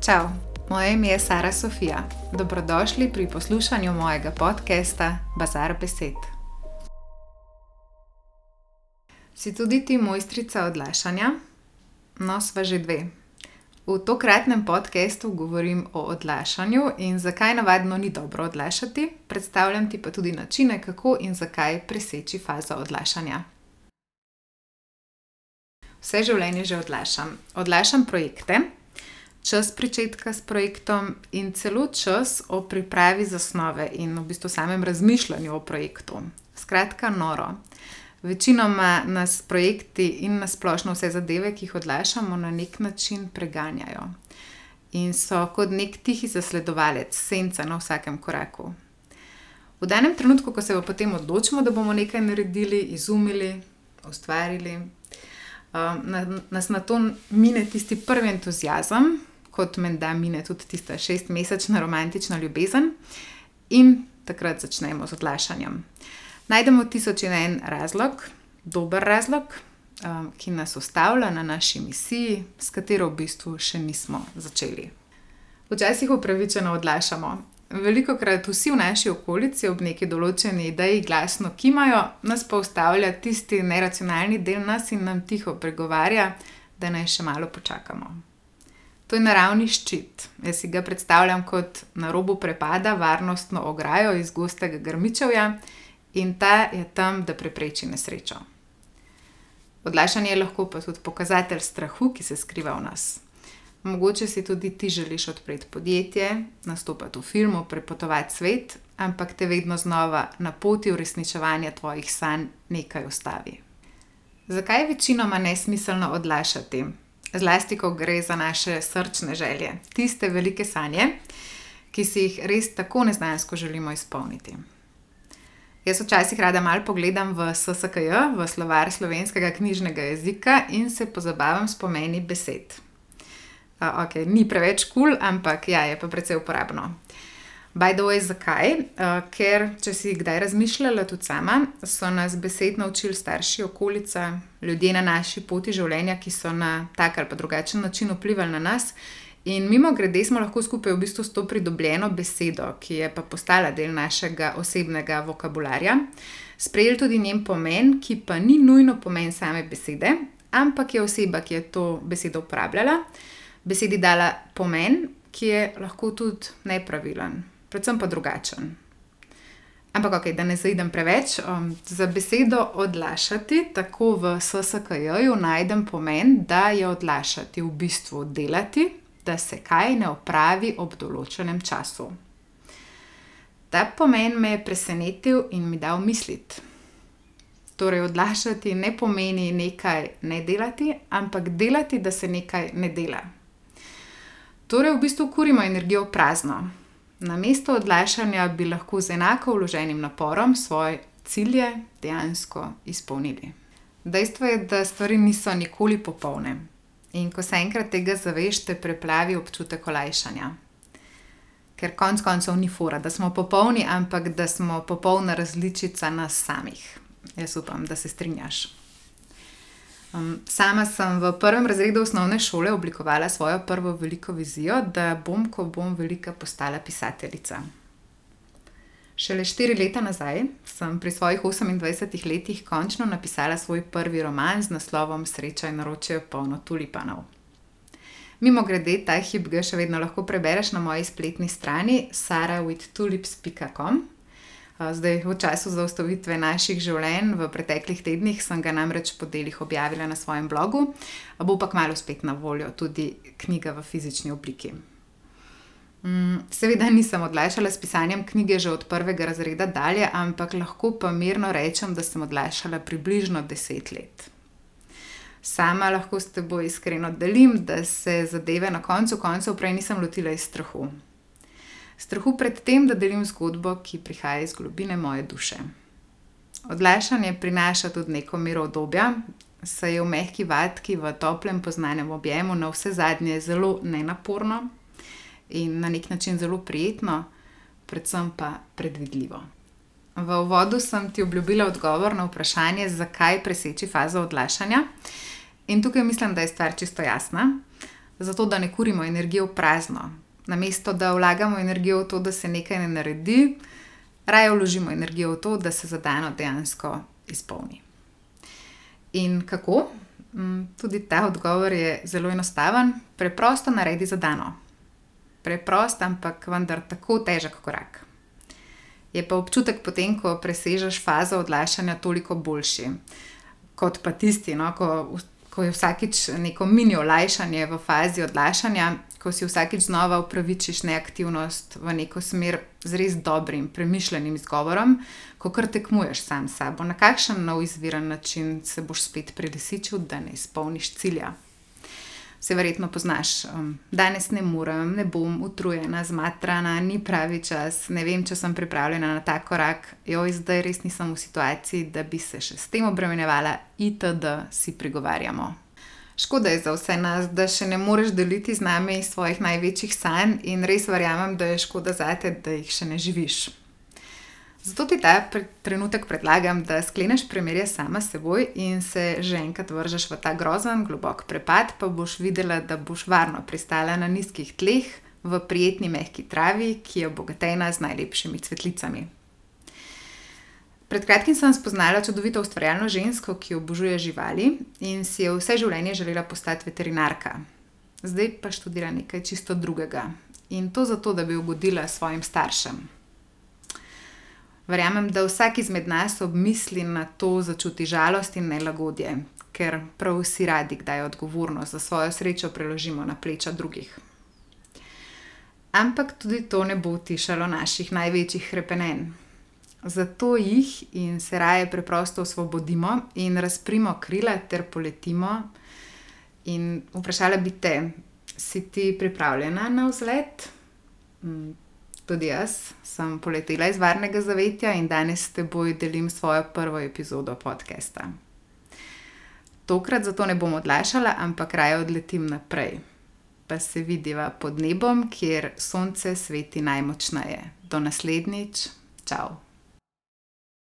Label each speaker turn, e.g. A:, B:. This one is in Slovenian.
A: Čau, moje ime je Sara Sofija. Dobrodošli pri poslušanju mojega podcasta Bazar Besed. Si tudi ti mojstrica odlašanja? No, sva že dve. V tokratnem podkastu govorim o odlašanju in zakaj navadno ni dobro odlašati, predstavljam ti pa tudi načine, kako in zakaj preseči fazo odlašanja. Vse življenje že odlašam. Odlašam projekte, čas pričetka s projektom in celo čas o pripravi zasnove in v bistvu samem razmišljanju o projektu. Skratka, noro. Večinoma nas projekti in nasplošno vse zadeve, ki jih odlašamo, na nek način preganjajo in so kot nek tihi zasledovalec, senca na vsakem koraku. V danem trenutku, ko se pa potem odločimo, da bomo nekaj naredili, izumili, ustvarili, um, nas na to mine tisti prvi entuzijazem, kot menda mine tudi tista šestmesečna romantična ljubezen, in takrat začnemo z odlašanjem. Najdemo tisoč in en razlog, dober razlog, um, ki nas ustavlja na naši misiji, s katero v bistvu še nismo začeli. Včasih upravičeno odlašamo. Veliko krat vsi v naši okolici ob neki določeni ideji glasno kimajo, nas pa ustavlja tisti neracionalni del nas in nam tiho pregovarja, da naj še malo počakamo. To je naravni ščit. Jaz si ga predstavljam kot na robu prepada, varnostno ograjo iz gostega grmičevja in ta je tam, da prepreči nesrečo. Odlašanje je lahko pa tudi pokazatelj strahu, ki se skriva v nas. Mogoče si tudi ti želiš odpreti podjetje, nastopati v filmu, prepotovati svet, ampak te vedno znova na poti uresničevanja tvojih sanj nekaj ustavi. Zakaj je večinoma nesmiselno odlašati? Zlasti, ko gre za naše srčne želje, tiste velike sanje, ki si jih res tako neznansko želimo izpolniti. Jaz včasih rada malo pogledam v SSKJ, v slovar slovenskega knjižnega jezika in se pozabavam s pomeni besed. Uh, ok, ni preveč kul, cool, ampak ja, je pa precej uporabno. By the way, zakaj? Uh, ker, če si kdaj razmišljala tudi sama, so nas besed naučili starši, okolica, ljudje na naši poti življenja, ki so na tak ali pa drugačen način vplivali na nas. In mimo grede smo lahko skupaj v bistvu s to pridobljeno besedo, ki je pa postala del našega osebnega vokabularja, sprejeli tudi njen pomen, ki pa ni nujno pomen same besede, ampak je oseba, ki je to besedo uporabljala, besedi dala pomen, ki je lahko tudi nepravilen predvsem pa drugačen. Ampak, okay, da ne zaidem preveč, um, za besedo odlašati, tako v SSKJ-ju najdem pomen, da je odlašati v bistvu delati, da se kaj ne opravi ob določenem času. Ta pomen me je presenetil in mi dal misliti. Torej, odlašati ne pomeni nekaj ne delati, ampak delati, da se nekaj ne dela. Torej, v bistvu kurimo energijo prazno. Na mesto odlašanja bi lahko z enako vloženim naporom svoje cilje dejansko izpolnili. Dejstvo je, da stvari niso nikoli popolne. In ko se enkrat tega zaveš, te preplavi občutek olajšanja. Ker konec koncev ni fora, da smo popolni, ampak da smo popolna različica nas samih. Jaz upam, da se strinjaš. Um, sama sem v prvem razredu osnovne šole oblikovala svojo prvo veliko vizijo, da bom, ko bom velika, postala pisateljica. Šele štiri leta nazaj sem pri svojih 28 letih končno napisala svoj prvi roman z naslovom Sreča in naroče polno tulipanov. Mimo grede, ta hip ga še vedno lahko prebereš na moji spletni strani sarawittulips.com. Zdaj, v času zaustavitve naših življenj v preteklih tednih sem ga namreč po delih objavila na svojem blogu, bo pa kmalo spet na voljo tudi knjiga v fizični obliki. Mm, seveda nisem odlašala s pisanjem knjige že od prvega razreda dalje, ampak lahko pa mirno rečem, da sem odlašala približno deset let. Sama lahko s teboj iskreno delim, da se zadeve na koncu koncev prej nisem lotila iz strahu strahu pred tem, da delim zgodbo, ki prihaja iz globine moje duše. Odlašanje prinaša tudi neko mero obdobja, saj je v mehki vatki, v toplem poznanem objemu, na vse zadnje zelo nenaporno in na nek način zelo prijetno, predvsem pa predvidljivo. V uvodu sem ti obljubila odgovor na vprašanje, zakaj preseči fazo odlašanja. In tukaj mislim, da je stvar čisto jasna. zato da ne kurimo energijo v prazno. Namesto da vlagamo energijo v to, da se nekaj ne naredi, raje vložimo energijo v to, da se zadano dejansko izpolni. In kako? Mm, tudi ta odgovor je zelo enostaven. Preprosto naredi zadano. Preprost, ampak vendar tako težek korak. Je pa občutek potem, ko presežeš fazo odlašanja, toliko boljši. Kot pa tisti, no, ko, ko je vsakič neko mini olajšanje v fazi odlašanja, ko si vsakič znova upravičiš neaktivnost v neko smer z res dobrim, premišljenim izgovorom, ko kar tekmuješ sam s sabo, na kakšen nov izviren način se boš spet prelisičil, da ne izpolniš cilja. Vse verjetno poznaš, um, danes ne morem, ne bom utrujena, zmatrana, ni pravi čas, ne vem, če sem pripravljena na ta korak, joj, zdaj res nisem v situaciji, da bi se še s tem obremenjevala, itd. si prigovarjamo. Škoda je za vse nas, da še ne moreš deliti z nami svojih največjih sanj, in res verjamem, da je škoda zate, da jih še ne živiš. Zato ti ta trenutek predlagam, da skleneš primerje sama s seboj in se že enkrat vržeš v ta grozen, globok prepad, pa boš videla, da boš varno pristala na nizkih tleh, v prijetni, mehki travi, ki je obogatena z najlepšimi cvetlicami. Pred kratkim sem spoznala čudovito ustvarjalno žensko, ki obožuje živali in si je vse življenje želela postati veterinarka. Zdaj pa študira nekaj čisto drugega in to zato, da bi ugodila svojim staršem. Verjamem, da vsak izmed nas ob misli na to začuti žalost in nelagodje, ker prav vsi radi kdaj odgovornost za svojo srečo preložimo na pleča drugih. Ampak tudi to ne bo utišalo naših največjih krepenenj. Zato jih in se raje preprosto osvobodimo in razprimo krila ter poletimo. In vprašala bi te, si ti pripravljena na vzlet? Mm, tudi jaz sem poletela iz varnega zavetja in danes s teboj delim svojo prvo epizodo podcasta. Tokrat zato ne bom odlašala, ampak raje odletim naprej. Pa se vidiva pod nebom, kjer sonce sveti najmočneje. Do naslednjič, čau!